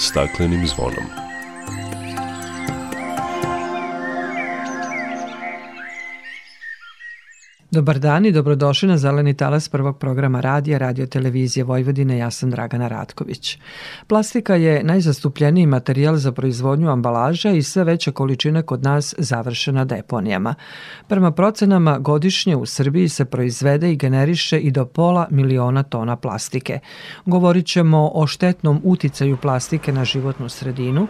staklenim zvonom. Dobar dan i dobrodošli na Zeleni talas prvog programa radija Radio Televizije Vojvodine. Ja sam Dragana Ratković. Plastika je najzastupljeniji materijal za proizvodnju ambalaža i sve veća količina kod nas završena deponijama. Prema procenama godišnje u Srbiji se proizvede i generiše i do pola miliona tona plastike. Govorit ćemo o štetnom uticaju plastike na životnu sredinu,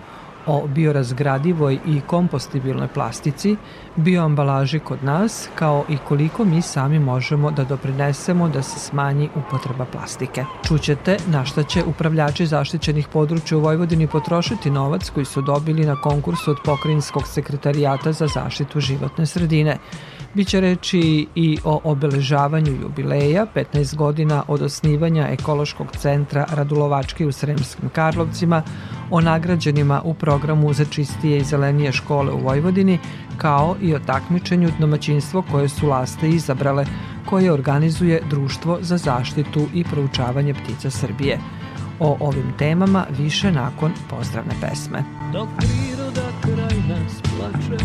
o biorazgradivoj i kompostibilnoj plastici, bioambalaži kod nas, kao i koliko mi sami možemo da doprinesemo da se smanji upotreba plastike. Čućete na šta će upravljači zaštićenih područja u Vojvodini potrošiti novac koji su dobili na konkursu od Pokrinjskog sekretarijata za zaštitu životne sredine. Biće reči i o obeležavanju jubileja, 15 godina od osnivanja ekološkog centra Radulovački u Sremskim Karlovcima, o nagrađenima u programu za čistije i zelenije škole u Vojvodini, kao i o takmičenju domaćinstvo koje su laste izabrale, koje organizuje Društvo za zaštitu i proučavanje ptica Srbije. O ovim temama više nakon pozdravne pesme. Dok priroda kraj nas plače,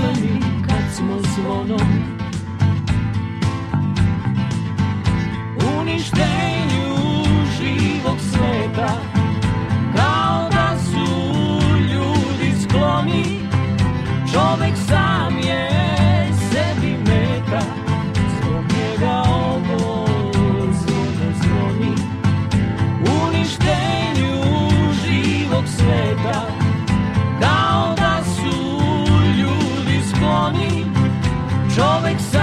staklenim kad smo zvonom Čovek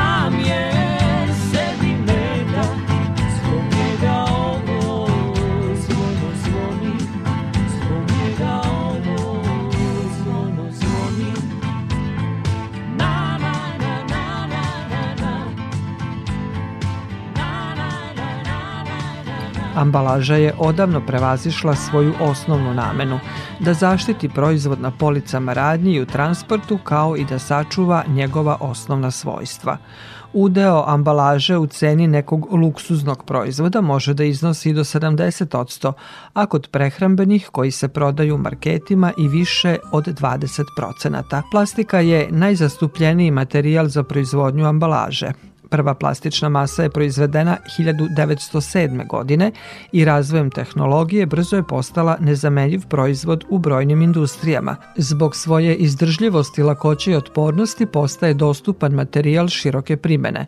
Ambalaža je odavno prevazišla svoju osnovnu namenu, da zaštiti proizvod na policama radnji i u transportu kao i da sačuva njegova osnovna svojstva. Udeo ambalaže u ceni nekog luksuznog proizvoda može da iznosi do 70%, a kod prehrambenih koji se prodaju u marketima i više od 20%. Plastika je najzastupljeniji materijal za proizvodnju ambalaže. Prva plastična masa je proizvedena 1907. godine i razvojem tehnologije brzo je postala nezamenljiv proizvod u brojnim industrijama. Zbog svoje izdržljivosti, lakoće i otpornosti postaje dostupan materijal široke primene.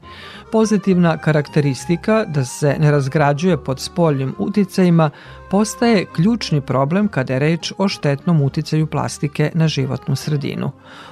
Pozitivna karakteristika da se ne razgrađuje pod spoljnim uticajima postaje ključni problem kada je reč o štetnom uticaju plastike na životnu sredinu.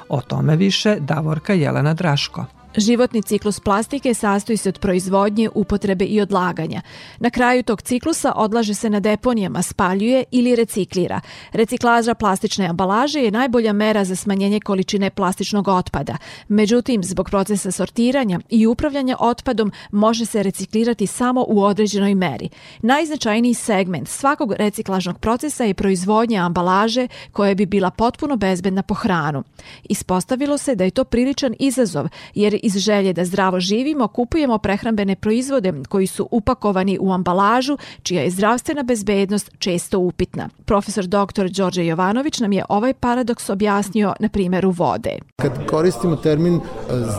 O tome više Davorka Jelena Draško. Životni ciklus plastike sastoji se od proizvodnje, upotrebe i odlaganja. Na kraju tog ciklusa odlaže se na deponijama, spaljuje ili reciklira. Reciklaža plastične ambalaže je najbolja mera za smanjenje količine plastičnog otpada. Međutim, zbog procesa sortiranja i upravljanja otpadom može se reciklirati samo u određenoj meri. Najznačajniji segment svakog reciklažnog procesa je proizvodnja ambalaže koja bi bila potpuno bezbedna po hranu. Ispostavilo se da je to priličan izazov jer iz želje da zdravo živimo kupujemo prehrambene proizvode koji su upakovani u ambalažu, čija je zdravstvena bezbednost često upitna. Profesor dr. Đorđe Jovanović nam je ovaj paradoks objasnio na primjeru vode. Kad koristimo termin e,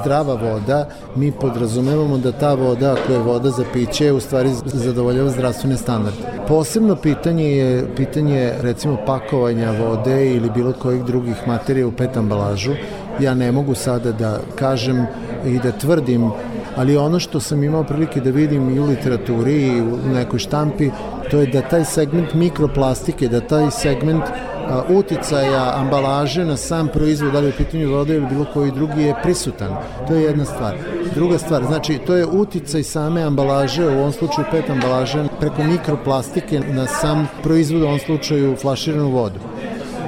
zdrava voda, mi podrazumevamo da ta voda, ako je voda za piće, u stvari zadovoljava zdravstvene standarde. Posebno pitanje je pitanje recimo pakovanja vode ili bilo kojih drugih materija u pet ambalažu. Ja ne mogu sada da kažem i da tvrdim, ali ono što sam imao prilike da vidim i u literaturi i u nekoj štampi, to je da taj segment mikroplastike, da taj segment uticaja ambalaže na sam proizvod, da li u pitanju vode ili bilo koji drugi je prisutan. To je jedna stvar. Druga stvar, znači to je uticaj same ambalaže, u ovom slučaju pet ambalaže, preko mikroplastike na sam proizvod, u ovom slučaju flaširanu vodu.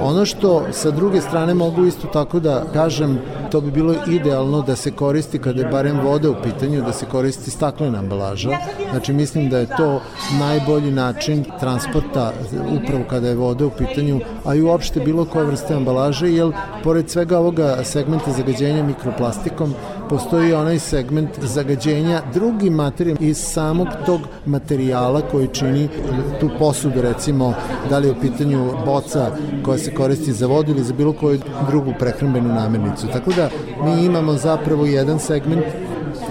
Ono što sa druge strane mogu isto tako da kažem, to bi bilo idealno da se koristi kada je barem voda u pitanju, da se koristi staklena ambalaža. Znači mislim da je to najbolji način transporta upravo kada je voda u pitanju, a i uopšte bilo koje vrste ambalaže, jer pored svega ovoga segmenta zagađenja mikroplastikom, postoji onaj segment zagađenja drugim materijama iz samog tog materijala koji čini tu posudu, recimo, da li je u pitanju boca koja se koristi za vodu ili za bilo koju drugu prehrambenu namirnicu. Tako da mi imamo zapravo jedan segment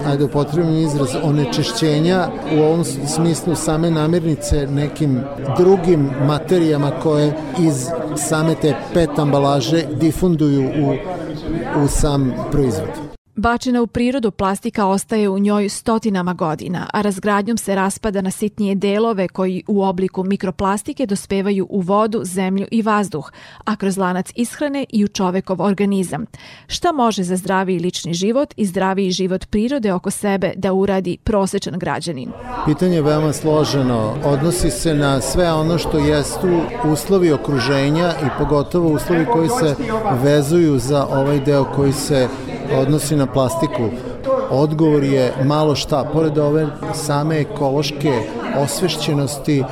ajde upotrebim izraz, onečišćenja u ovom smislu same namirnice nekim drugim materijama koje iz same te pet ambalaže difunduju u, u sam proizvod. Bačena u prirodu plastika ostaje u njoj stotinama godina, a razgradnjom se raspada na sitnije delove koji u obliku mikroplastike dospevaju u vodu, zemlju i vazduh, a kroz lanac ishrane i u čovekov organizam. Šta može za zdraviji lični život i zdraviji život prirode oko sebe da uradi prosečan građanin? Pitanje je veoma složeno. Odnosi se na sve ono što jestu uslovi okruženja i pogotovo uslovi koji se vezuju za ovaj deo koji se odnosi na plastiku, odgovor je malo šta. Pored ove same ekološke osvešćenosti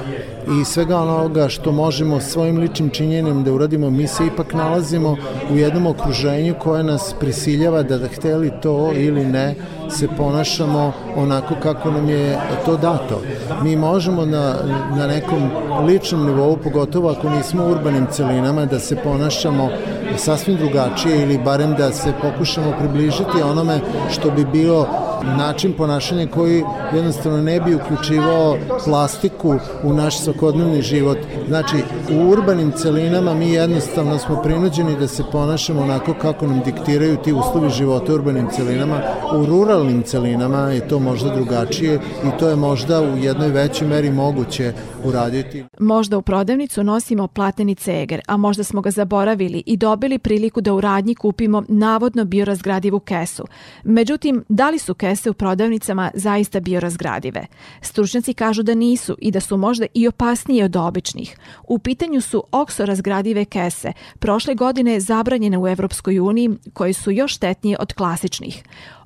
i svega onoga što možemo svojim ličnim činjenjem da uradimo, mi se ipak nalazimo u jednom okruženju koje nas prisiljava da da hteli to ili ne se ponašamo onako kako nam je to dato. Mi možemo na, na nekom ličnom nivou, pogotovo ako nismo u urbanim celinama, da se ponašamo sasvim drugačije ili barem da se pokušamo približiti onome što bi bio način ponašanja koji jednostavno ne bi uključivao plastiku u naš svakodnevni život. Znači, u urbanim celinama mi jednostavno smo prinuđeni da se ponašamo onako kako nam diktiraju ti uslovi života u urbanim celinama. U ruralnim celinama je to možda drugačije i to je možda u jednoj većoj meri moguće uraditi. Možda u prodavnicu nosimo plateni ceger, a možda smo ga zaboravili i dobili priliku da u radnji kupimo navodno biorazgradivu kesu. Međutim, da li su kese kese u prodavnicama zaista biorazgradive. Stručnjaci kažu da nisu i da su možda i opasnije od običnih. U pitanju su oksorazgradive kese, prošle godine zabranjene u Evropskoj uniji, koje su još štetnije od klasičnih.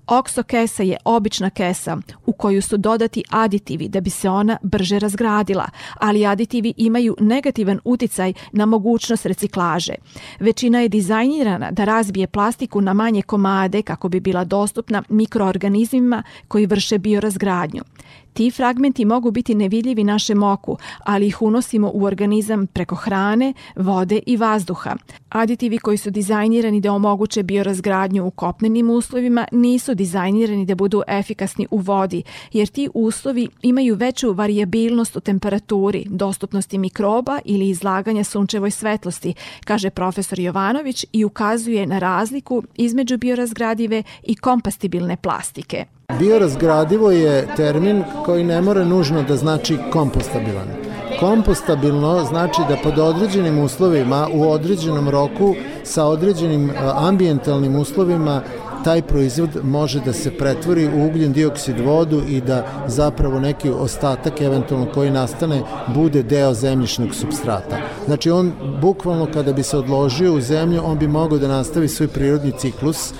Okso kesa je obična kesa u koju su dodati aditivi da bi se ona brže razgradila, ali aditivi imaju negativan uticaj na mogućnost reciklaže. Većina je dizajnirana da razbije plastiku na manje komade kako bi bila dostupna mikroorganizmima koji vrše biorazgradnju. Ti fragmenti mogu biti nevidljivi našem oku, ali ih unosimo u organizam preko hrane, vode i vazduha. Aditivi koji su dizajnirani da omoguće biorazgradnju u kopnenim uslovima nisu dizajnirani da budu efikasni u vodi, jer ti uslovi imaju veću variabilnost u temperaturi, dostupnosti mikroba ili izlaganja sunčevoj svetlosti, kaže profesor Jovanović i ukazuje na razliku između biorazgradive i kompastibilne plastike. Biorazgradivo je termin koji ne mora nužno da znači kompostabilan. Kompostabilno znači da pod određenim uslovima u određenom roku sa određenim ambijentalnim uslovima taj proizvod može da se pretvori u ugljen dioksid vodu i da zapravo neki ostatak eventualno koji nastane bude deo zemljišnog substrata. Znači on bukvalno kada bi se odložio u zemlju, on bi mogao da nastavi svoj prirodni ciklus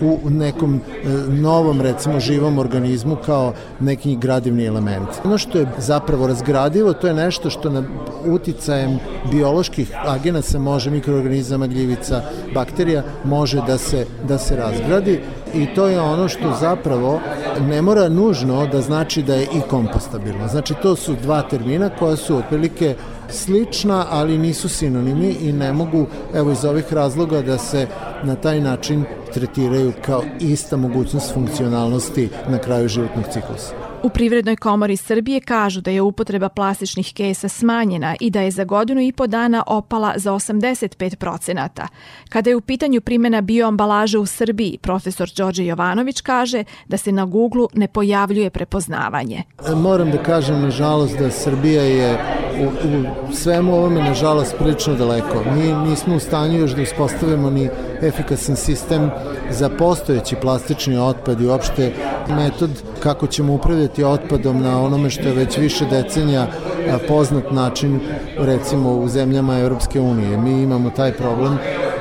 u nekom e, novom, recimo, živom organizmu kao neki gradivni element. Ono što je zapravo razgradivo, to je nešto što na uticajem bioloških agenasa može mikroorganizama, gljivica, bakterija, može da se, da se razgradi i to je ono što zapravo ne mora nužno da znači da je i kompostabilno. Znači to su dva termina koja su otprilike slična, ali nisu sinonimi i ne mogu, evo iz ovih razloga, da se na taj način tretiraju kao ista mogućnost funkcionalnosti na kraju životnog ciklusa. U Privrednoj komori Srbije kažu da je upotreba plastičnih kesa smanjena i da je za godinu i po dana opala za 85 procenata. Kada je u pitanju primjena bioambalaže u Srbiji, profesor Đorđe Jovanović kaže da se na Google ne pojavljuje prepoznavanje. Moram da kažem, nažalost, da Srbija je u, u svemu ovome, nažalost, prilično daleko. Mi nismo u stanju još da uspostavimo ni efikasan sistem za postojeći plastični otpad i uopšte metod kako ćemo upravljati otpadom na onome što je već više decenija poznat način recimo u zemljama Europske unije. Mi imamo taj problem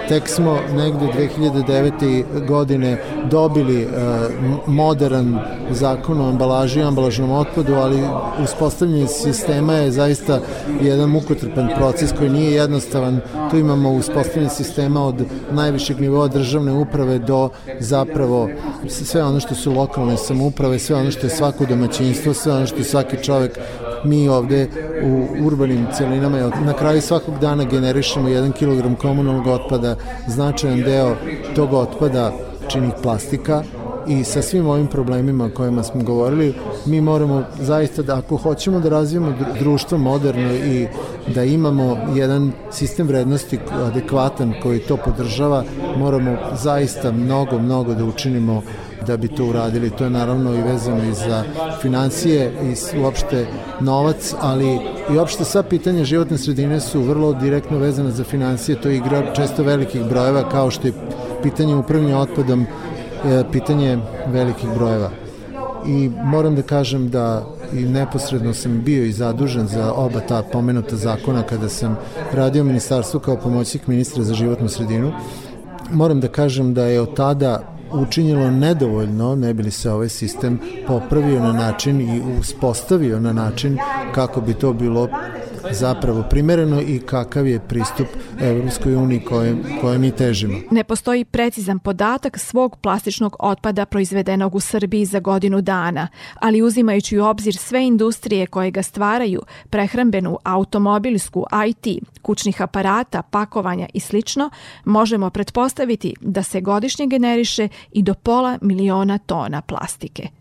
tek smo negde 2009. godine dobili modern zakon o ambalaži i ambalažnom otpadu, ali uspostavljanje sistema je zaista jedan mukotrpan proces koji nije jednostavan. Tu imamo uspostavljanje sistema od najvišeg nivoa državne uprave do zapravo sve ono što su lokalne samouprave, sve ono što je svako domaćinstvo, sve ono što je svaki čovek mi ovde u urbanim celinama na kraju svakog dana generišemo 1 kg komunalnog otpada, značajan deo tog otpada čini plastika i sa svim ovim problemima o kojima smo govorili, mi moramo zaista da ako hoćemo da razvijemo društvo moderno i da imamo jedan sistem vrednosti adekvatan koji to podržava, moramo zaista mnogo, mnogo da učinimo da bi to uradili. To je naravno i vezano i za financije i uopšte novac, ali i uopšte sva pitanja životne sredine su vrlo direktno vezane za financije. To je igra često velikih brojeva kao što je pitanje upravljanja otpadom je pitanje velikih brojeva. I moram da kažem da i neposredno sam bio i zadužen za oba ta pomenuta zakona kada sam radio ministarstvu kao pomoćnik ministra za životnu sredinu. Moram da kažem da je od tada učinjeno nedovoljno, ne bi li se ovaj sistem popravio na način i uspostavio na način kako bi to bilo zapravo primereno i kakav je pristup Evropskoj uniji koje, koje mi težimo. Ne postoji precizan podatak svog plastičnog otpada proizvedenog u Srbiji za godinu dana, ali uzimajući u obzir sve industrije koje ga stvaraju, prehrambenu, automobilsku, IT, kućnih aparata, pakovanja i slično, možemo pretpostaviti da se godišnje generiše i do pola miliona tona plastike.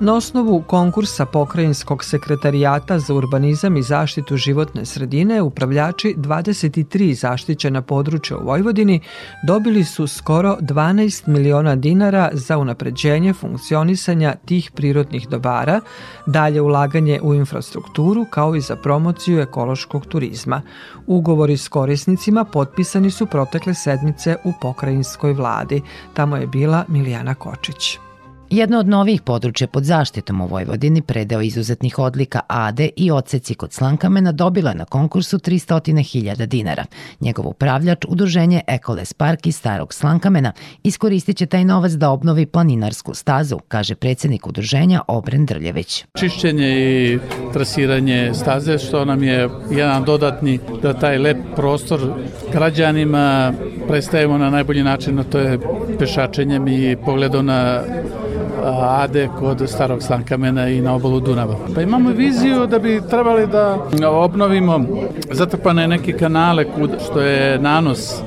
Na osnovu konkursa Pokrajinskog sekretarijata za urbanizam i zaštitu životne sredine, upravljači 23 zaštićena područja u Vojvodini dobili su skoro 12 miliona dinara za unapređenje funkcionisanja tih prirodnih dobara, dalje ulaganje u infrastrukturu kao i za promociju ekološkog turizma. Ugovori s korisnicima potpisani su protekle sedmice u pokrajinskoj vladi. Tamo je bila Milijana Kočić. Jedno od novih područja pod zaštitom u Vojvodini predeo izuzetnih odlika Ade i oceci kod Slankamena dobila na konkursu 300.000 dinara. Njegov upravljač, udruženje Ekoles Park iz Starog Slankamena, iskoristit će taj novac da obnovi planinarsku stazu, kaže predsednik udruženja Obren Drljević. Čišćenje i trasiranje staze, što nam je jedan dodatni da taj lep prostor građanima predstavimo na najbolji način, a to je pešačenjem i pogledom na Ade kod starog Slankamena i na obalu Dunava. Pa imamo viziju da bi trebali da obnovimo zatrpane neke kanale kud, što je nanos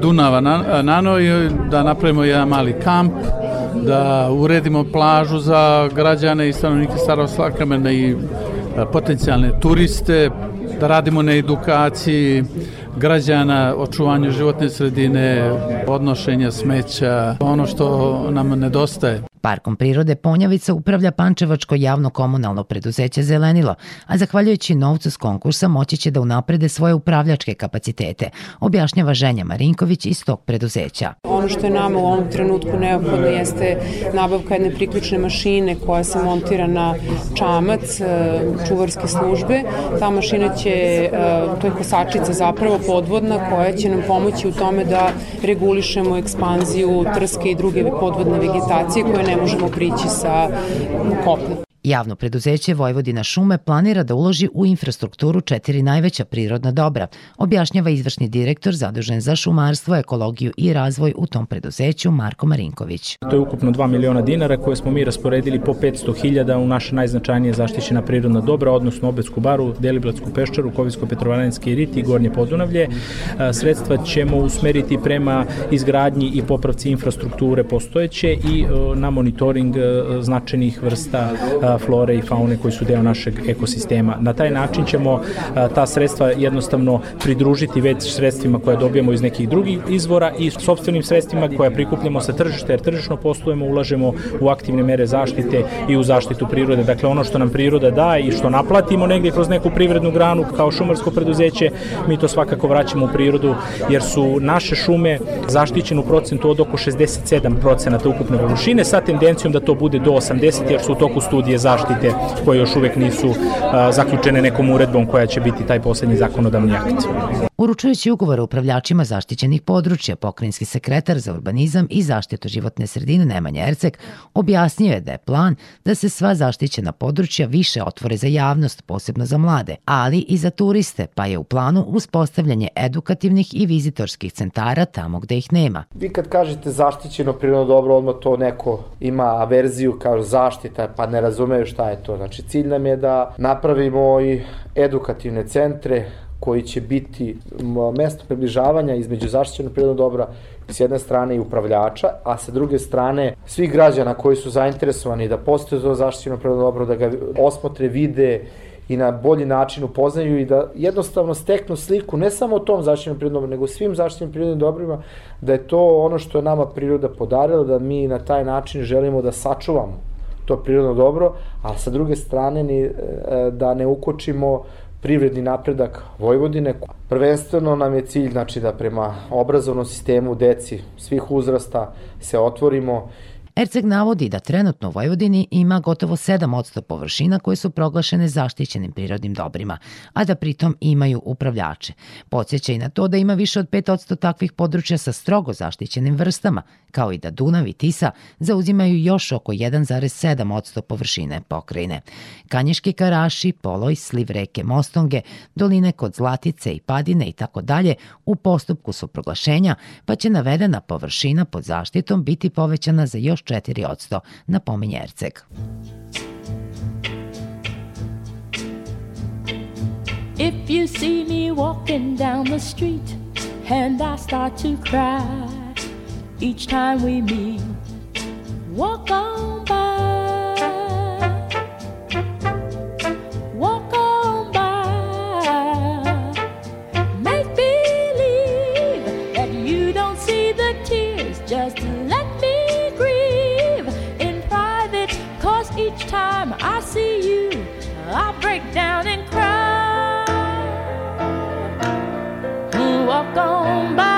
Dunava na, nano i da napravimo jedan mali kamp da uredimo plažu za građane i stanovnike Starog Slankamena i potencijalne turiste, da radimo na edukaciji građana, očuvanju životne sredine, odnošenja smeća, ono što nam nedostaje. Parkom prirode Ponjavica upravlja Pančevačko javno komunalno preduzeće Zelenilo, a zahvaljujući novcu s konkursa moći će da unaprede svoje upravljačke kapacitete, objašnjava Ženja Marinković iz tog preduzeća. Ono što je nama u ovom trenutku neophodno jeste nabavka jedne priključne mašine koja se montira na čamac e, čuvarske službe. Ta mašina će, e, to je kosačica zapravo podvodna koja će nam pomoći u tome da regulišemo ekspanziju trske i druge podvodne vegetacije koje ne možemo prići sa kopnom. Javno preduzeće Vojvodina šume planira da uloži u infrastrukturu četiri najveća prirodna dobra, objašnjava izvršni direktor zadužen za šumarstvo, ekologiju i razvoj u tom preduzeću Marko Marinković. To je ukupno 2 miliona dinara koje smo mi rasporedili po 500 hiljada u naše najznačajnije zaštićena prirodna dobra, odnosno Obetsku baru, Deliblatsku peščaru, Kovisko-Petrovaranski rit i Gornje Podunavlje. Sredstva ćemo usmeriti prema izgradnji i popravci infrastrukture postojeće i na monitoring značajnih vrsta flore i faune koji su deo našeg ekosistema. Na taj način ćemo ta sredstva jednostavno pridružiti već sredstvima koje dobijamo iz nekih drugih izvora i sobstvenim sredstvima koje prikupljamo sa tržišta, jer tržišno poslujemo, ulažemo u aktivne mere zaštite i u zaštitu prirode. Dakle, ono što nam priroda da i što naplatimo negde kroz neku privrednu granu kao šumarsko preduzeće, mi to svakako vraćamo u prirodu, jer su naše šume zaštićene u procentu od oko 67 procenata ukupne površine sa tendencijom da to bude do 80 jer su u toku studije zaštite koje još uvek nisu zaključene nekom uredbom koja će biti taj poslednji zakonodavni akt. Uručujući ugovore upravljačima zaštićenih područja, pokrinjski sekretar za urbanizam i zaštitu životne sredine Nemanja Ercek objasnio je da je plan da se sva zaštićena područja više otvore za javnost, posebno za mlade, ali i za turiste, pa je u planu uspostavljanje edukativnih i vizitorskih centara tamo gde ih nema. Vi kad kažete zaštićeno prirodno dobro, odmah to neko ima averziju kao zaštita, pa ne razumeju šta je to. Znači cilj nam je da napravimo i edukativne centre koji će biti mesto približavanja između zaštićenog prirodnog dobra s jedne strane i upravljača, a sa druge strane svih građana koji su zainteresovani da postoje to zaštićeno prirodno dobro, da ga osmotre, vide i na bolji način upoznaju i da jednostavno steknu sliku ne samo o tom zaštićenom prirodnom dobru, nego svim zaštićenim prirodnim dobrima, da je to ono što je nama priroda podarila, da mi na taj način želimo da sačuvamo to prirodno dobro, a sa druge strane ni, e, da ne ukočimo privredni napredak Vojvodine. Prvenstveno nam je cilj znači, da prema obrazovnom sistemu deci svih uzrasta se otvorimo Erceg navodi da trenutno u Vojvodini ima gotovo 7% površina koje su proglašene zaštićenim prirodnim dobrima, a da pritom imaju upravljače. Podsjeća i na to da ima više od 5% takvih područja sa strogo zaštićenim vrstama, kao i da Dunav i Tisa zauzimaju još oko 1,7% površine pokrajine. Kanješki karaši, poloj, sliv reke Mostonge, doline kod Zlatice i Padine i tako dalje u postupku su proglašenja, pa će navedena površina pod zaštitom biti povećana za još 4%, napominje Erceg. If you see me walking down the street and I start to cry each time we meet time I see you, I'll break down and cry. Walk on by.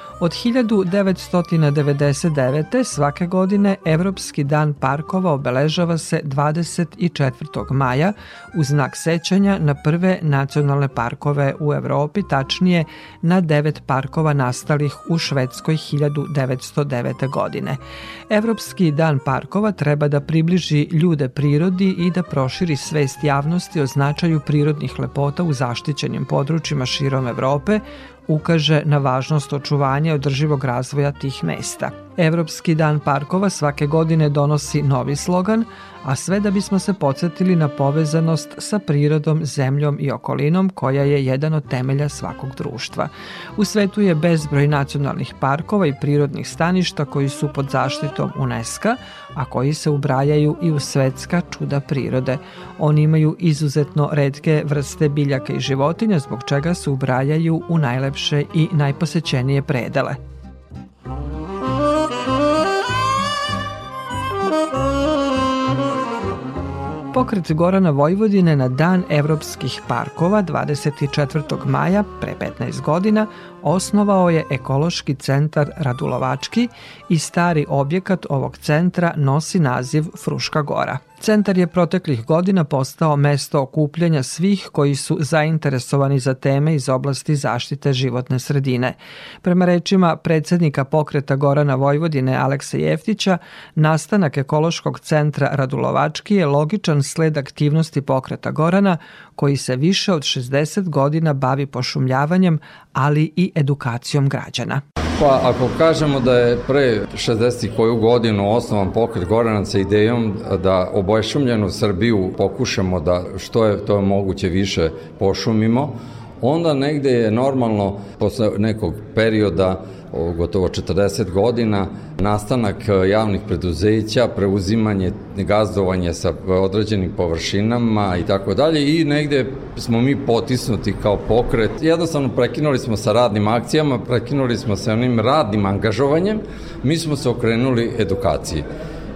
Od 1999. svake godine Evropski dan parkova obeležava se 24. maja u znak sećanja na prve nacionalne parkove u Evropi, tačnije na devet parkova nastalih u Švedskoj 1909. godine. Evropski dan parkova treba da približi ljude prirodi i da proširi svest javnosti o značaju prirodnih lepota u zaštićenim područjima širom Evrope, ukaže na važnost očuvanja održivog razvoja tih mesta. Evropski dan parkova svake godine donosi novi slogan, a sve da bismo se podsjetili na povezanost sa prirodom, zemljom i okolinom koja je jedan od temelja svakog društva. U svetu je bezbroj nacionalnih parkova i prirodnih staništa koji su pod zaštitom UNESCO, a koji se ubrajaju i u svetska čuda prirode. Oni imaju izuzetno redke vrste biljaka i životinja zbog čega se ubrajaju u najlepše i najposećenije predele. Pokret Gorana Vojvodine na Dan evropskih parkova 24. maja pre 15 godina osnovao je ekološki centar Radulovački i stari objekat ovog centra nosi naziv Fruška gora. Centar je proteklih godina postao mesto okupljanja svih koji su zainteresovani za teme iz oblasti zaštite životne sredine. Prema rečima predsednika pokreta Gorana Vojvodine Aleksa Jeftića, nastanak ekološkog centra Radulovački je logičan sled aktivnosti pokreta Gorana koji se više od 60 godina bavi pošumljavanjem, ali i edukacijom građana. Pa ako kažemo da je pre 60. koju godinu osnovan pokret Gorana sa idejom da obojšumljenu Srbiju pokušamo da što je to moguće više pošumimo, onda negde je normalno posle nekog perioda gotovo 40 godina, nastanak e, javnih preduzeća, preuzimanje, gazdovanje sa određenim površinama i tako dalje i negde smo mi potisnuti kao pokret. Jednostavno prekinuli smo sa radnim akcijama, prekinuli smo sa onim radnim angažovanjem, mi smo se okrenuli edukaciji.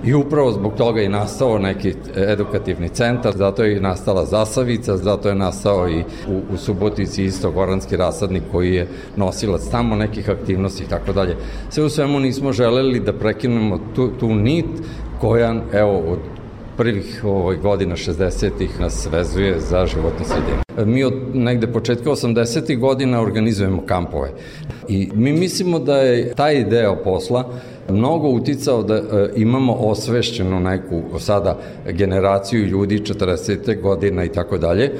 I upravo zbog toga je nastao neki edukativni centar, zato je nastala Zasavica, zato je nastao i u, u Subotici isto Goranski rasadnik koji je nosilac tamo nekih aktivnosti i tako dalje. Sve u svemu nismo želeli da prekinemo tu, tu nit koja, evo, od prvih ovoj godina 60-ih nas vezuje za životnu sredinu. Mi od negde početka 80-ih godina organizujemo kampove i mi mislimo da je taj deo posla mnogo uticao da e, imamo osvešćenu neku sada generaciju ljudi 40. godina i tako dalje,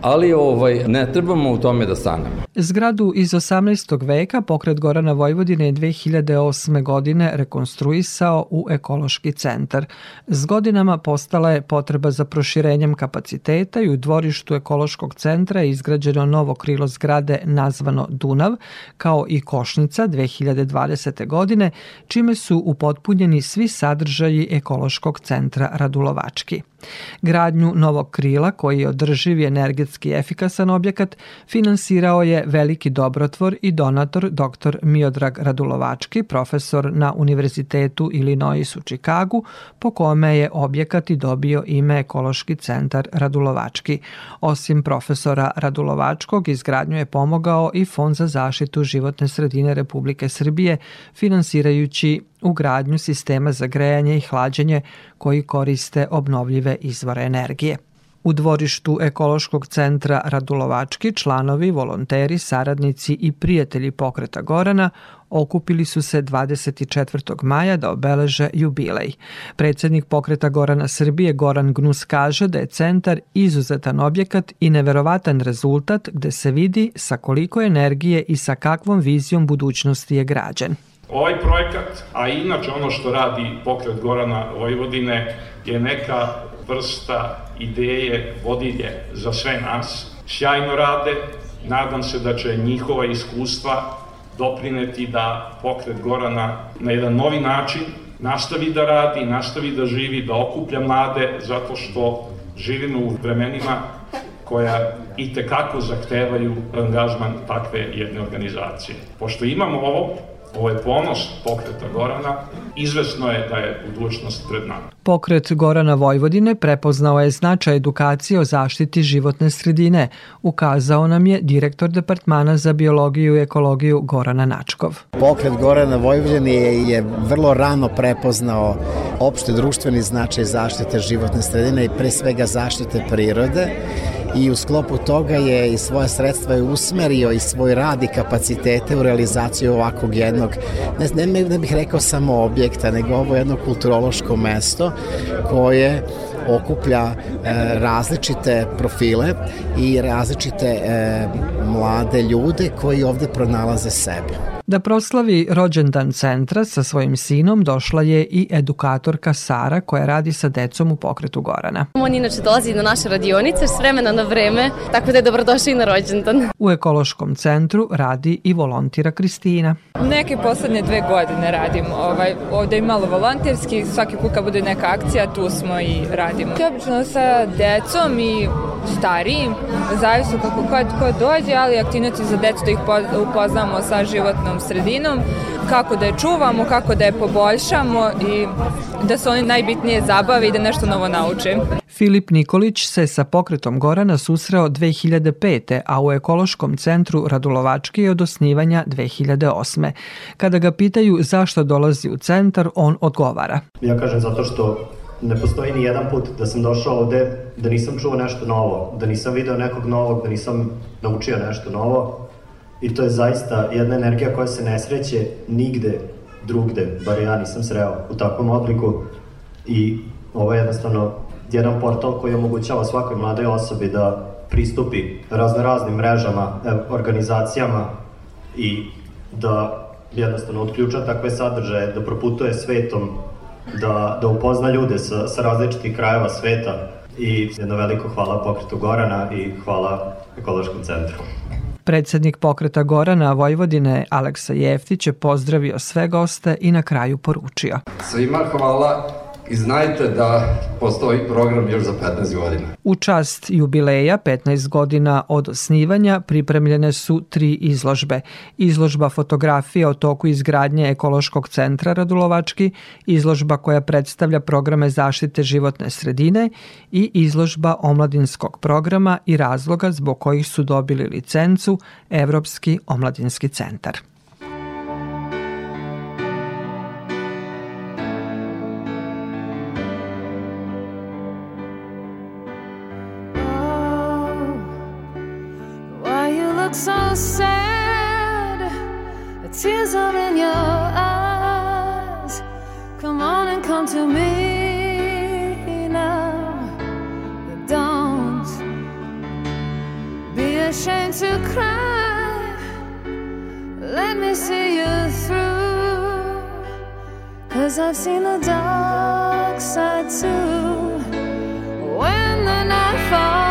ali ovaj ne trebamo u tome da stanemo. Zgradu iz 18. veka pokret Gorana Vojvodine je 2008. godine rekonstruisao u ekološki centar. S godinama postala je potreba za proširenjem kapaciteta i u dvorištu ekološkog centra je izgrađeno novo krilo zgrade nazvano Dunav, kao i Košnica 2020. godine, čime su upotpunjeni svi sadržaji ekološkog centra Radulovački. Gradnju novog krila, koji je održiv i energetski efikasan objekat, finansirao je veliki dobrotvor i donator dr. Miodrag Radulovački, profesor na Univerzitetu Illinois u Čikagu, po kome je objekat i dobio ime Ekološki centar Radulovački. Osim profesora Radulovačkog, izgradnju je pomogao i Fond za zaštitu životne sredine Republike Srbije, finansirajući ugradnju sistema za grejanje i hlađenje koji koriste obnovljive izvore energije. U dvorištu ekološkog centra Radulovački članovi, volonteri, saradnici i prijatelji pokreta Gorana okupili su se 24. maja da obeleže jubilej. Predsednik pokreta Gorana Srbije Goran Gnus kaže da je centar izuzetan objekat i neverovatan rezultat gde se vidi sa koliko energije i sa kakvom vizijom budućnosti je građen. Ovaj projekat, a inače ono što radi pokret Gorana Vojvodine, je neka vrsta ideje vodilje za sve nas. Sjajno rade, nadam se da će njihova iskustva doprineti da pokret Gorana na jedan novi način nastavi da radi, nastavi da živi, da okuplja mlade, zato što živimo u vremenima koja i tekako zahtevaju angažman takve jedne organizacije. Pošto imamo ovo, Ovo je ponos pokreta Gorana. Izvesno je da je budućnost pred nama. Pokret Gorana Vojvodine prepoznao je značaj edukacije o zaštiti životne sredine, ukazao nam je direktor Departmana za biologiju i ekologiju Gorana Načkov. Pokret Gorana Vojvodine je, je vrlo rano prepoznao opšte društveni značaj zaštite životne sredine i pre svega zaštite prirode i u sklopu toga je i svoje sredstva je usmerio i svoj rad i kapacitete u realizaciju ovakvog jednog, ne, ne, ne bih rekao samo objekta, nego ovo jedno kulturološko mesto koje okuplja e, različite profile i različite e, mlade ljude koji ovde pronalaze sebe. Da proslavi rođendan centra sa svojim sinom došla je i edukatorka Sara koja radi sa decom u pokretu Gorana. On inače dolazi na naše radionice s vremena na vreme, tako da je dobrodošao i na rođendan. U ekološkom centru radi i volontira Kristina. Neke poslednje dve godine radimo. Ovaj, ovde je malo volonterski, svaki put kad bude neka akcija, tu smo i radimo. Obično sa decom i starijim, zavisno kako kod ko dođe, ali aktivnosti za decu da ih upoznamo sa životnom sredinom, kako da je čuvamo, kako da je poboljšamo i da se oni najbitnije zabave i da nešto novo nauče. Filip Nikolić se sa pokretom Gorana susreo 2005. a u ekološkom centru Radulovački je od osnivanja 2008. Kada ga pitaju zašto dolazi u centar, on odgovara. Ja kažem zato što ne postoji ni jedan put da sam došao ovde da nisam čuo nešto novo, da nisam video nekog novog, da nisam naučio nešto novo. I to je zaista jedna energija koja se ne sreće nigde drugde, bar ja nisam sreo u takvom obliku. I ovo je jednostavno jedan portal koji omogućava svakoj mladoj osobi da pristupi razno raznim mrežama, organizacijama i da jednostavno otključa takve sadržaje, da proputuje svetom da, da upozna ljude sa, sa različitih krajeva sveta i jedno veliko hvala pokretu Gorana i hvala ekološkom centru. Predsednik pokreta Gorana Vojvodine Aleksa Jeftić je pozdravio sve goste i na kraju poručio. Svima hvala i znajte da postoji program još za 15 godina. U čast jubileja 15 godina od osnivanja pripremljene su tri izložbe. Izložba fotografije o toku izgradnje ekološkog centra Radulovački, izložba koja predstavlja programe zaštite životne sredine i izložba omladinskog programa i razloga zbog kojih su dobili licencu Evropski omladinski centar. So sad. The tears are in your eyes. Come on and come to me now. Don't be ashamed to cry. Let me see you through. Cause I've seen the dark side too. When the night falls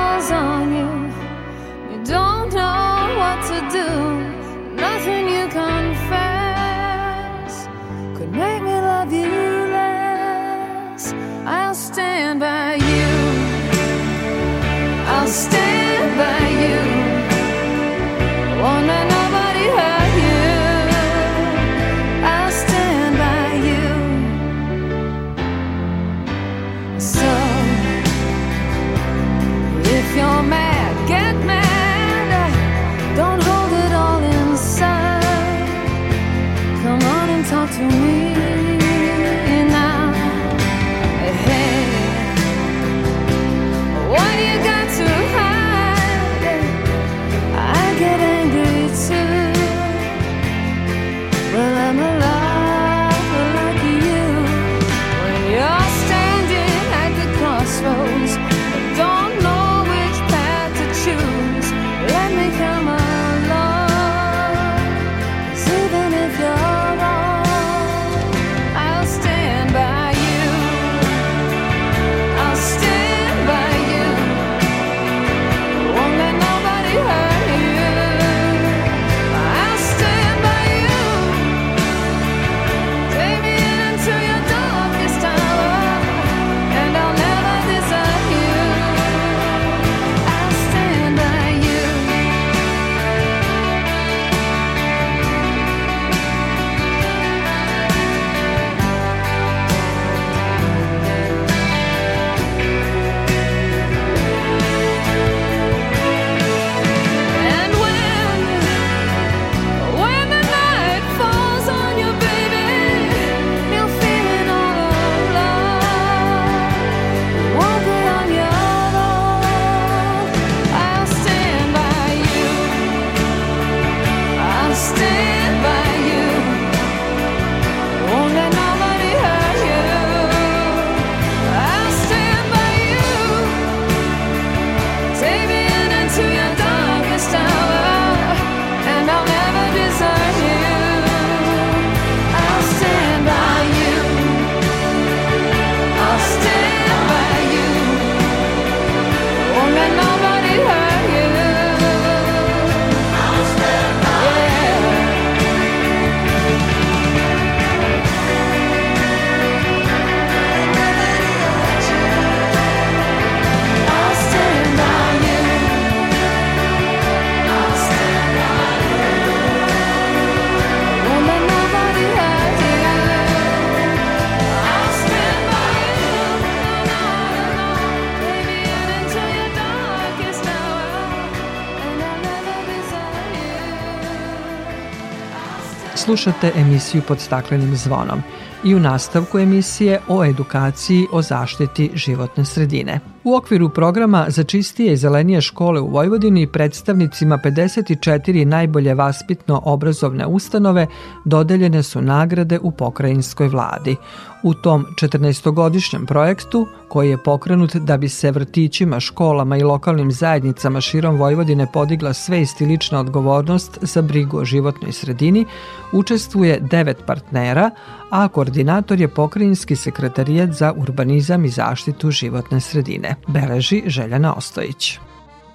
Slušate emisiju pod staklenim zvonom i u nastavku emisije o edukaciji o zaštiti životne sredine. U okviru programa za čistije i zelenije škole u Vojvodini predstavnicima 54 najbolje vaspitno obrazovne ustanove dodeljene su nagrade u pokrajinskoj vladi. U tom 14-godišnjem projektu, koji je pokrenut da bi se vrtićima, školama i lokalnim zajednicama širom Vojvodine podigla svest i lična odgovornost za brigu o životnoj sredini, učestvuje devet partnera, a koordinator je pokrajinski sekretarijat za urbanizam i zaštitu životne sredine, beleži Željana Ostojić.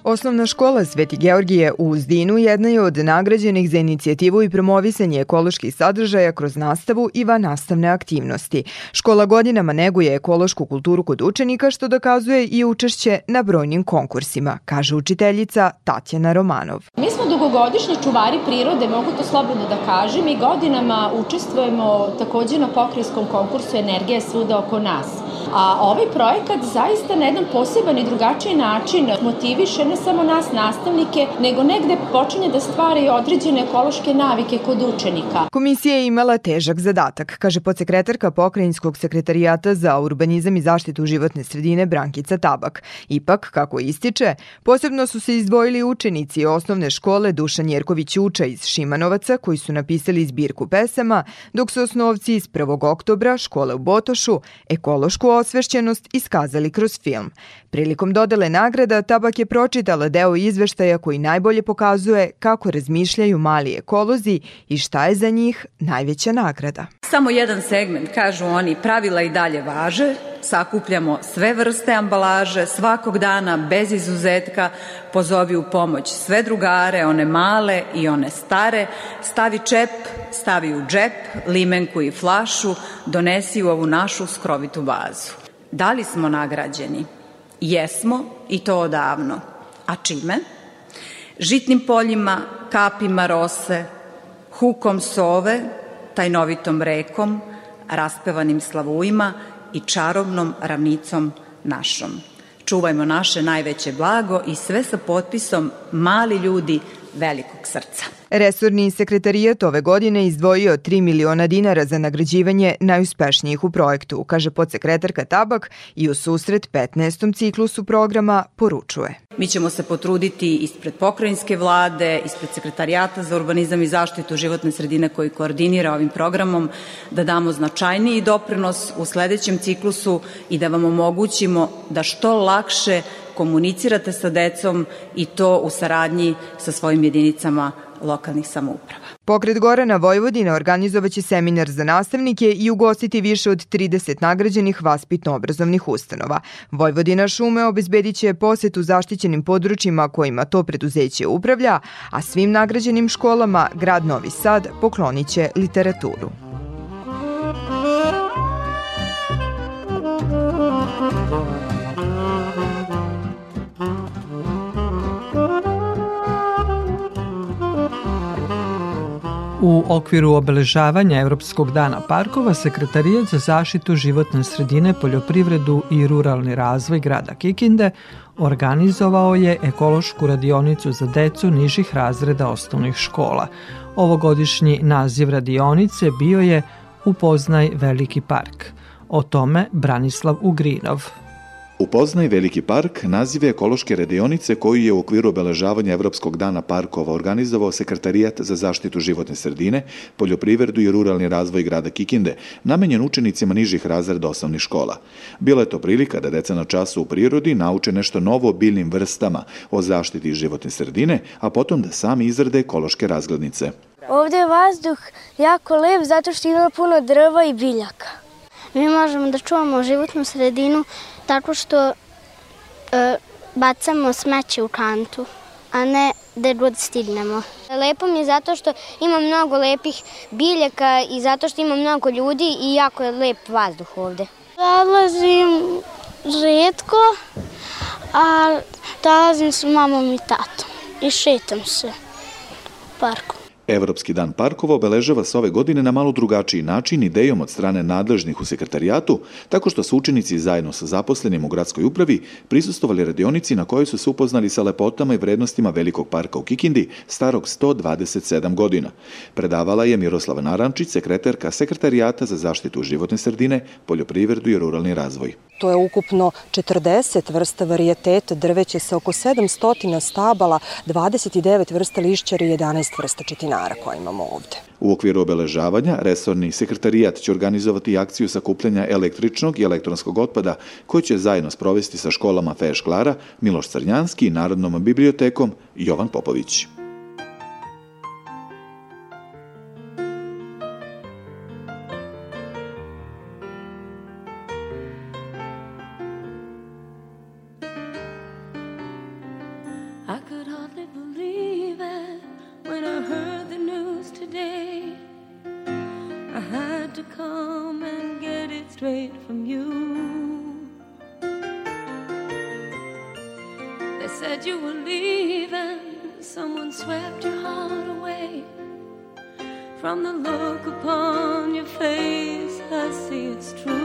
Osnovna škola Sveti Georgije u Uzdinu jedna je od nagrađenih za inicijativu i promovisanje ekoloških sadržaja kroz nastavu i van nastavne aktivnosti. Škola godinama neguje ekološku kulturu kod učenika što dokazuje i učešće na brojnim konkursima, kaže učiteljica Tatjana Romanov. Mi smo dugogodišnji čuvari prirode, mogu to slobodno da kažem, i godinama učestvujemo takođe na pokrijskom konkursu Energija svuda oko nas. A ovaj projekat zaista na jedan poseban i drugačiji način motiviše ne samo nas nastavnike, nego negde počinje da stvara i određene ekološke navike kod učenika. Komisija je imala težak zadatak, kaže podsekretarka Pokrajinskog sekretarijata za urbanizam i zaštitu životne sredine Brankica Tabak. Ipak, kako ističe, posebno su se izdvojili učenici osnovne škole Dušan Jerković Uča iz Šimanovaca koji su napisali zbirku pesama, dok su osnovci iz 1. oktobra škole u Botošu ekološku osvešćenost iskazali kroz film. Prilikom dodele nagrada Tabak je pročitala deo izveštaja koji najbolje pokazuje kako razmišljaju mali ekolozi i šta je za njih najveća nagrada. Samo jedan segment, kažu oni, pravila i dalje važe, sakupljamo sve vrste ambalaže, svakog dana, bez izuzetka, pozovi u pomoć sve drugare, one male i one stare, stavi čep, stavi u džep, limenku i flašu, donesi u ovu našu skrovitu bazu. Da li smo nagrađeni? Jesmo i to odavno. A čime? Žitnim poljima, kapima rose, hukom sove, tajnovitom rekom, raspevanim slavujima i čarobnom ravnicom našom. Čuvajmo naše najveće blago i sve sa potpisom mali ljudi velikog srca. Resorni sekretarijat ove godine izdvojio 3 miliona dinara za nagrađivanje najuspešnijih u projektu, kaže podsekretarka Tabak i u susret 15. ciklusu programa poručuje. Mi ćemo se potruditi ispred pokrajinske vlade, ispred sekretarijata za urbanizam i zaštitu životne sredine koji koordinira ovim programom, da damo značajniji doprinos u sledećem ciklusu i da vam omogućimo da što lakše komunicirate sa decom i to u saradnji sa svojim jedinicama lokalnih samouprava. Pokret Gorana Vojvodina organizovaće seminar za nastavnike i ugostiti više od 30 nagrađenih vaspitno-obrazovnih ustanova. Vojvodina šume obezbedit će posetu zaštićenim područjima kojima to preduzeće upravlja, a svim nagrađenim školama grad Novi Sad poklonit će literaturu. U okviru obeležavanja Evropskog dana parkova, Sekretarijat za zaštitu životne sredine, poljoprivredu i ruralni razvoj grada Kikinde organizovao je ekološku radionicu za decu nižih razreda osnovnih škola. Ovogodišnji naziv radionice bio je Upoznaj veliki park. O tome Branislav Ugrinov. Upoznaj Veliki park naziv je ekološke radionice koju je u okviru obeležavanja Evropskog dana parkova organizovao Sekretarijat za zaštitu životne sredine, poljoprivredu i ruralni razvoj grada Kikinde, namenjen učenicima nižih razreda osnovnih škola. Bila je to prilika da deca na času u prirodi nauče nešto novo o biljnim vrstama, o zaštiti životne sredine, a potom da sami izrade ekološke razglednice. Ovde je vazduh jako lep zato što ima puno drva i biljaka. Mi možemo da čuvamo životnu sredinu tako što e, bacamo smeće u kantu, a ne da god stignemo. Lepo mi je zato što ima mnogo lepih biljaka i zato što ima mnogo ljudi i jako je lep vazduh ovde. Dolazim redko, a dolazim s mamom i tatom i šetam se u parku. Evropski dan parkova obeležava se ove godine na malo drugačiji način idejom od strane nadležnih u sekretarijatu, tako što su učenici zajedno sa zaposlenim u gradskoj upravi prisustovali radionici na kojoj su se upoznali sa lepotama i vrednostima velikog parka u Kikindi, starog 127 godina. Predavala je Miroslava Narančić, sekretarka sekretarijata za zaštitu životne sredine, poljoprivredu i ruralni razvoj. To je ukupno 40 vrsta varijeteta drveće sa oko 700 stabala, 29 vrsta lišćara i 11 vrsta četinara koje imamo ovde. U okviru obeležavanja, resorni sekretarijat će organizovati akciju sakupljanja električnog i elektronskog otpada koju će zajedno sprovesti sa školama Feš Klara, Miloš Crnjanski i Narodnom bibliotekom Jovan Popović. come and get it straight from you. They said you were leaving, someone swept your heart away. From the look upon your face, I see it's true.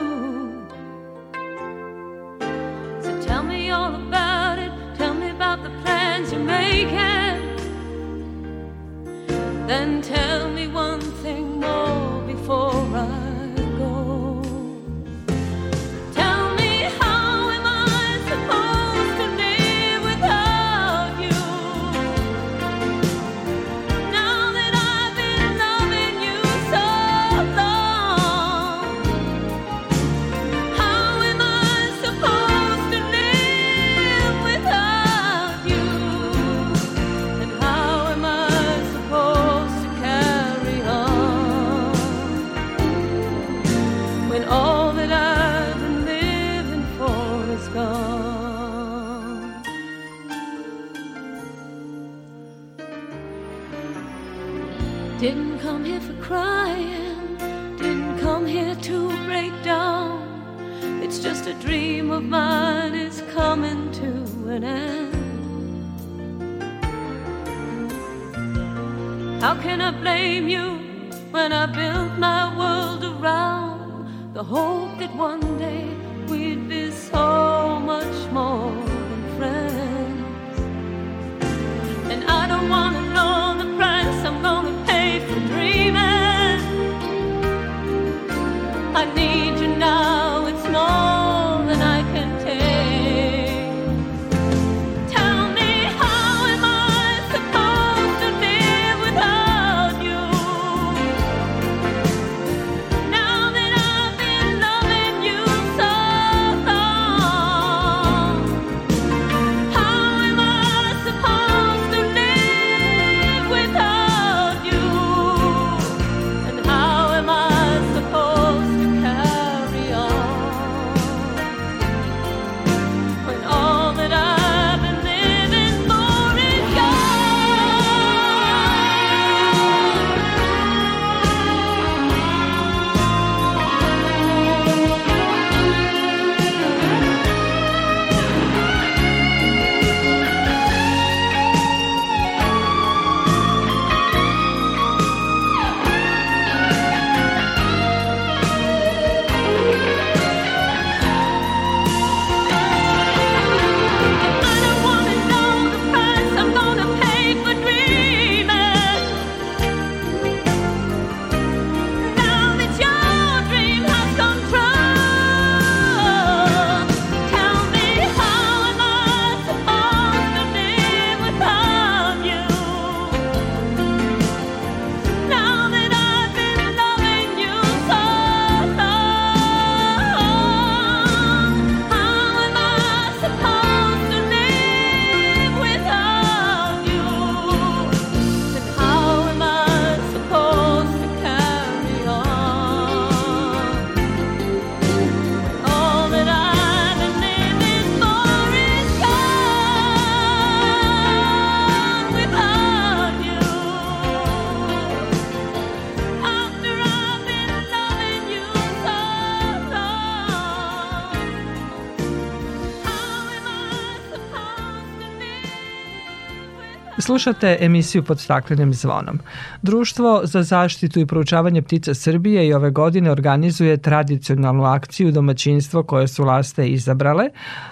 Slušate emisiju pod staklenim zvonom. Društvo za zaštitu i proučavanje ptica Srbije i ove godine organizuje tradicionalnu akciju domaćinstvo koje su laste izabrale,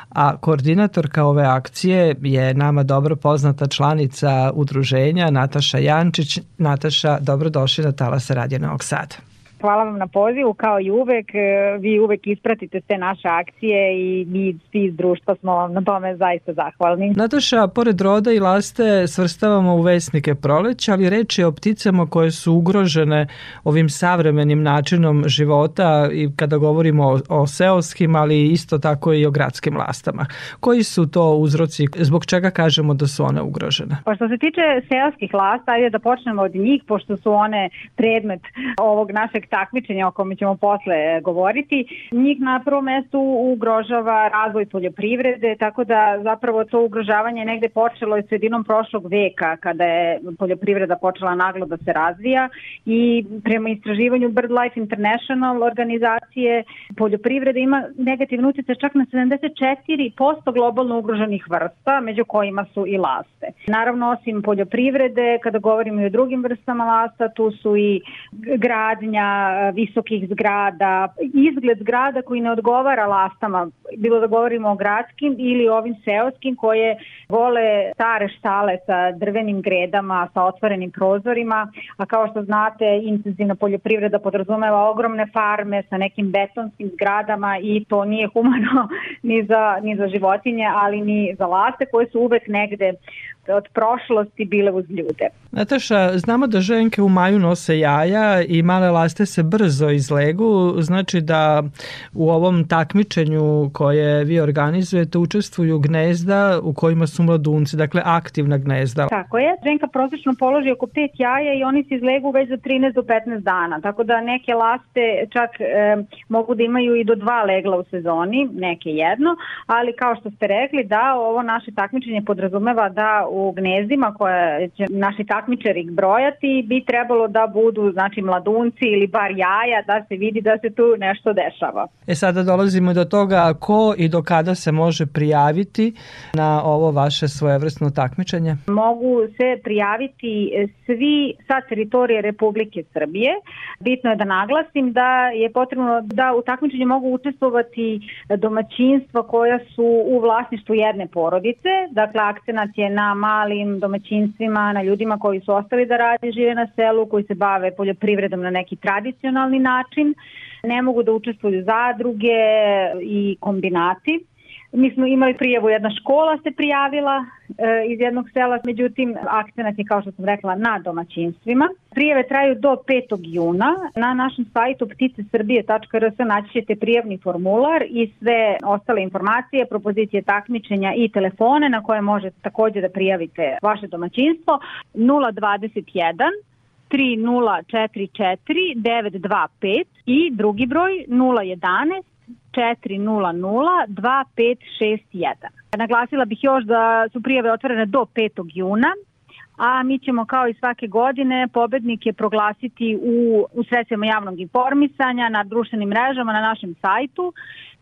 a koordinatorka ove akcije je nama dobro poznata članica udruženja Nataša Jančić. Nataša, dobrodošli na Talasa Radio Novog Sada. Hvala vam na pozivu, kao i uvek. e, Vi uvek ispratite sve naše akcije i mi svi iz društva smo vam na tome zaista zahvalni. Nataša, pored roda i laste svrstavamo u vesnike proleća, ali reč je o pticama koje su ugrožene ovim savremenim načinom života i kada govorimo o, o seoskim, ali isto tako i o gradskim lastama. Koji su to uzroci, zbog čega kažemo da su one ugrožene? Pa što se tiče seoskih lasta, ajde da počnemo od njih, pošto su one predmet ovog našeg takmičenja o kome ćemo posle govoriti, njih na prvom mestu ugrožava razvoj poljoprivrede, tako da zapravo to ugrožavanje negde počelo je sredinom prošlog veka kada je poljoprivreda počela naglo da se razvija i prema istraživanju BirdLife International organizacije poljoprivreda ima negativnu utjecaj čak na 74% globalno ugroženih vrsta, među kojima su i laste. Naravno, osim poljoprivrede, kada govorimo i o drugim vrstama lasta, tu su i gradnja visokih zgrada, izgled zgrada koji ne odgovara lastama, bilo da govorimo o gradskim ili ovim seoskim koje vole stare štale sa drvenim gredama, sa otvorenim prozorima, a kao što znate, intenzivna poljoprivreda podrazumeva ogromne farme sa nekim betonskim zgradama i to nije humano ni za, ni za životinje, ali ni za laste koje su uvek negde od prošlosti bile uz ljude. Nataša, znamo da ženke u maju nose jaja i male laste se brzo izlegu, znači da u ovom takmičenju koje vi organizujete učestvuju gnezda u kojima su mladunci, dakle aktivna gnezda. Tako je, ženka prosečno položi oko pet jaja i oni se izlegu već za 13 do 15 dana, tako da neke laste čak e, mogu da imaju i do dva legla u sezoni, neke jedno, ali kao što ste rekli da ovo naše takmičenje podrazumeva da u gnezdima koje će naši takmičari brojati bi trebalo da budu znači mladunci ili bar jaja da se vidi da se tu nešto dešava. E sada dolazimo do toga ko i do kada se može prijaviti na ovo vaše svojevrsno takmičenje? Mogu se prijaviti svi sa teritorije Republike Srbije. Bitno je da naglasim da je potrebno da u takmičenju mogu učestvovati domaćinstva koja su u vlasništvu jedne porodice. Dakle, akcenat je na malim domaćinstvima, na ljudima koji su ostali da rade, žive na selu, koji se bave poljoprivredom na neki tradicionalni način. Ne mogu da učestvuju zadruge i kombinati. Mi smo imali prijavu, jedna škola se prijavila e, iz jednog sela, međutim akcenat je kao što sam rekla na domaćinstvima. Prijave traju do 5. juna. Na našem sajtu pticesrbije.rs naći ćete prijavni formular i sve ostale informacije, propozicije takmičenja i telefone na koje možete takođe da prijavite vaše domaćinstvo 021 3044 925 i drugi broj 011 400 2561. Naglasila bih još da su prijave otvorene do 5. juna, a mi ćemo kao i svake godine pobednike proglasiti u, u sredstvima javnog informisanja, na društvenim mrežama, na našem sajtu.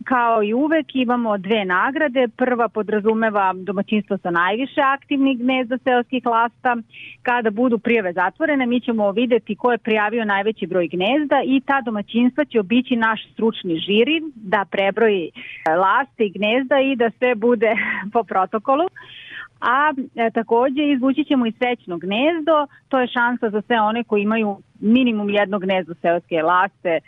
Kao i uvek imamo dve nagrade. Prva podrazumeva domaćinstvo sa najviše aktivnih gnezda seoskih lasta. Kada budu prijave zatvorene, mi ćemo videti ko je prijavio najveći broj gnezda i ta domaćinstva će obići naš stručni žiri da prebroji laste i gnezda i da sve bude po protokolu a e, takođe izvući ćemo i srećno gnezdo, to je šansa za sve one koji imaju minimum jednog gnezdo seoske laste e,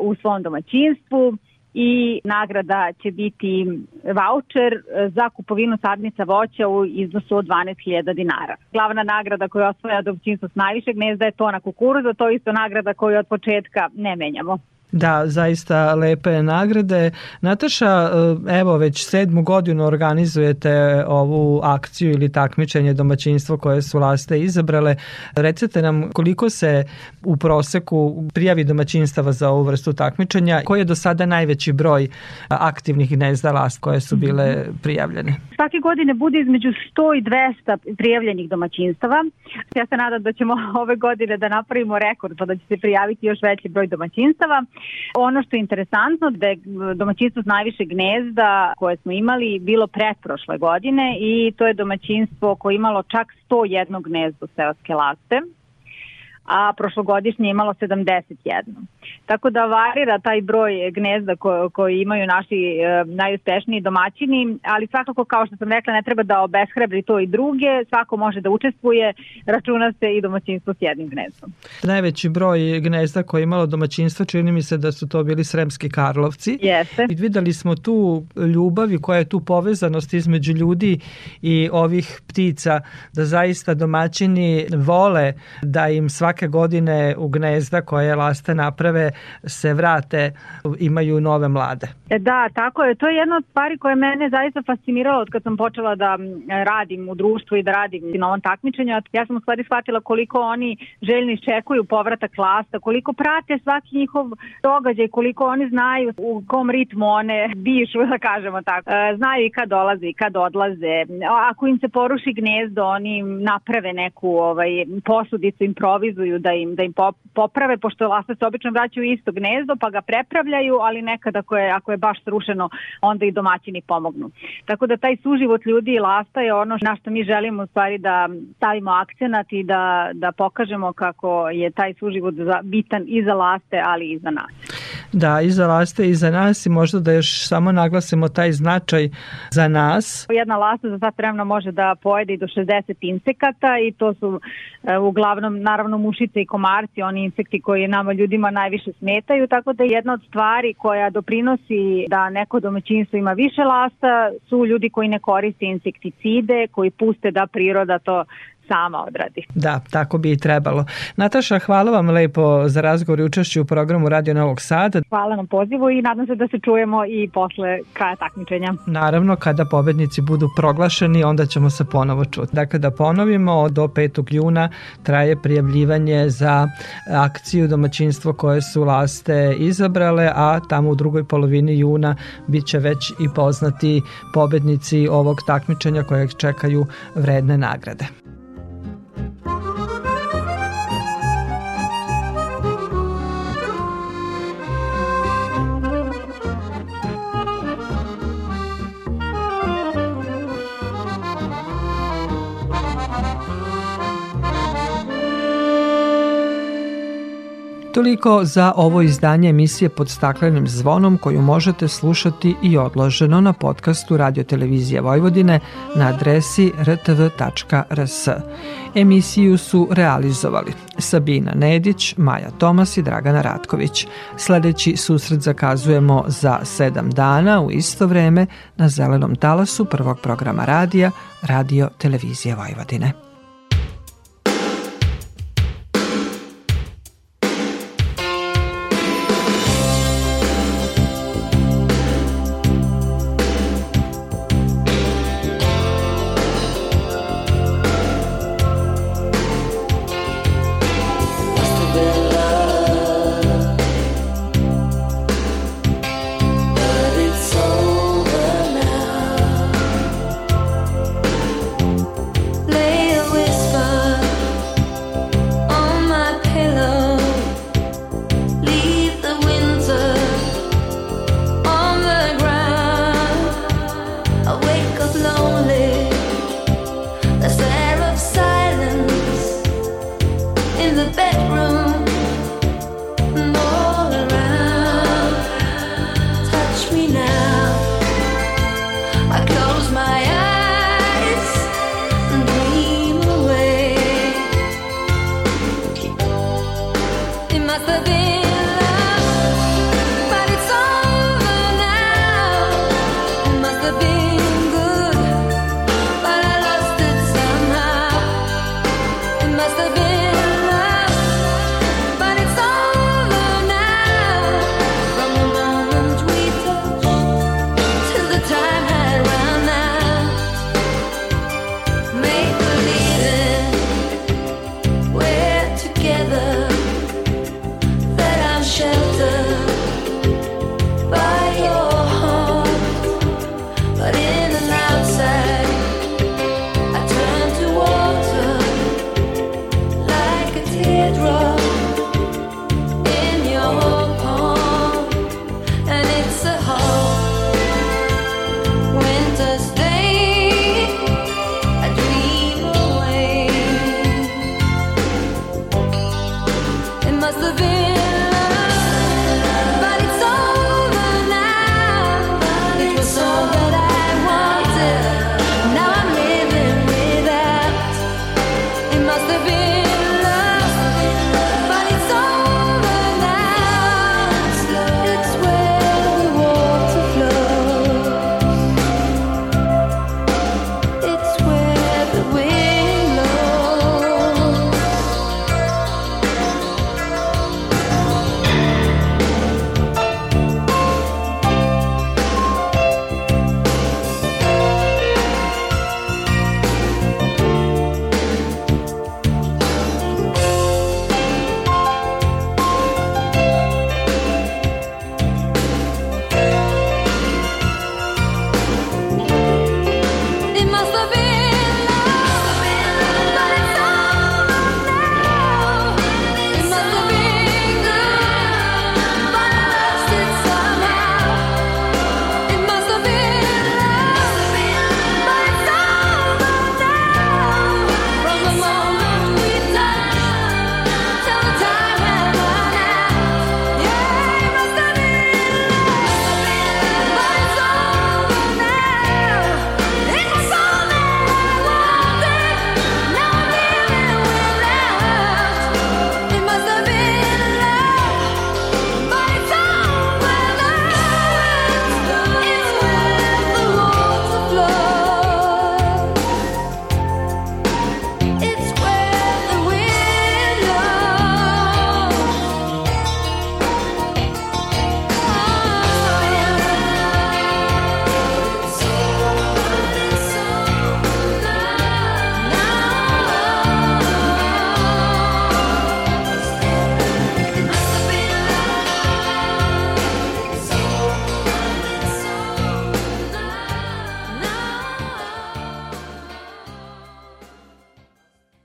u svom domaćinstvu i nagrada će biti voucher za kupovinu sadnica voća u iznosu od 12.000 dinara. Glavna nagrada koju osvaja domaćinstvo s najviše gnezda je tona kukuruza, to je isto nagrada koju od početka ne menjamo. Da, zaista lepe nagrade. Nataša, e, evo već sedmu godinu organizujete ovu akciju ili takmičenje domaćinstvo koje su laste izabrale. Recite nam koliko se u proseku prijavi domaćinstava za ovu vrstu takmičenja, koji je do sada najveći broj aktivnih gnezda last koje su bile prijavljene? Svake godine bude između 100 i 200 prijavljenih domaćinstava. Ja se nadam da ćemo ove godine da napravimo rekord pa da će se prijaviti još veći broj domaćinstava. Ono što je interesantno da je domaćinstvo s najviše gnezda koje smo imali bilo pretprošle godine i to je domaćinstvo koje imalo čak 101 gnezdo seoske laste a prošlogodišnje imalo 71. Tako da varira taj broj gnezda ko, koji imaju naši e, najuspešniji domaćini, ali svakako kao što sam rekla ne treba da obeshrebri to i druge, svako može da učestvuje, računa se i domaćinstvo s jednim gnezdom. Najveći broj gnezda koje je imalo domaćinstvo, čini mi se da su to bili Sremski Karlovci. Jeste. I videli smo tu ljubav i koja je tu povezanost između ljudi i ovih ptica, da zaista domaćini vole da im svake godine u gnezda koje laste naprave se vrate, imaju nove mlade. E, Da, tako je. To je jedna od stvari koja je mene zaista fascinirala od kad sam počela da radim u društvu i da radim na ovom takmičenju. Ja sam u stvari shvatila koliko oni željni iščekuju povratak lasta, koliko prate svaki njihov događaj, koliko oni znaju u kom ritmu one dišu, da kažemo tako. E, Znaju i kad dolaze i kad odlaze. Ako im se poruši gnezdo, oni naprave neku ovaj, posudicu, improvizuju da im, da im pop- poprave, pošto lasta se obično vraćaju isto gnezdo, pa ga prepravljaju, ali nekad ako je, ako je baš srušeno, onda i domaćini pomognu. Tako da taj suživot ljudi i lasta je ono na što mi želimo u stvari da stavimo akcenat i da, da pokažemo kako je taj suživot za, bitan i za laste, ali i za nas. Da, i za laste i za nas i možda da još samo naglasimo taj značaj za nas. Jedna lasta za sat vremena može da pojede i do 60 insekata i to su e, uglavnom naravno mušice i komarci, oni insekti koji nama ljudima najviše smetaju, tako da jedna od stvari koja doprinosi da neko domaćinstvo ima više lasta su ljudi koji ne koriste insekticide, koji puste da priroda to sama odradi. Da, tako bi i trebalo. Nataša, hvala vam lepo za razgovor i učešću u programu Radio Novog Sada. Hvala na pozivu i nadam se da se čujemo i posle kraja takmičenja. Naravno, kada pobednici budu proglašeni, onda ćemo se ponovo čuti. Dakle, da ponovimo, do 5. juna traje prijavljivanje za akciju domaćinstvo koje su laste izabrale, a tamo u drugoj polovini juna bit će već i poznati pobednici ovog takmičenja kojeg čekaju vredne nagrade. Toliko za ovo izdanje emisije pod staklenim zvonom koju možete slušati i odloženo na podcastu Radio Televizije Vojvodine na adresi rtv.rs. Emisiju su realizovali Sabina Nedić, Maja Tomas i Dragana Ratković. Sledeći susret zakazujemo za sedam dana u isto vreme na zelenom talasu prvog programa radija Radio Televizije Vojvodine.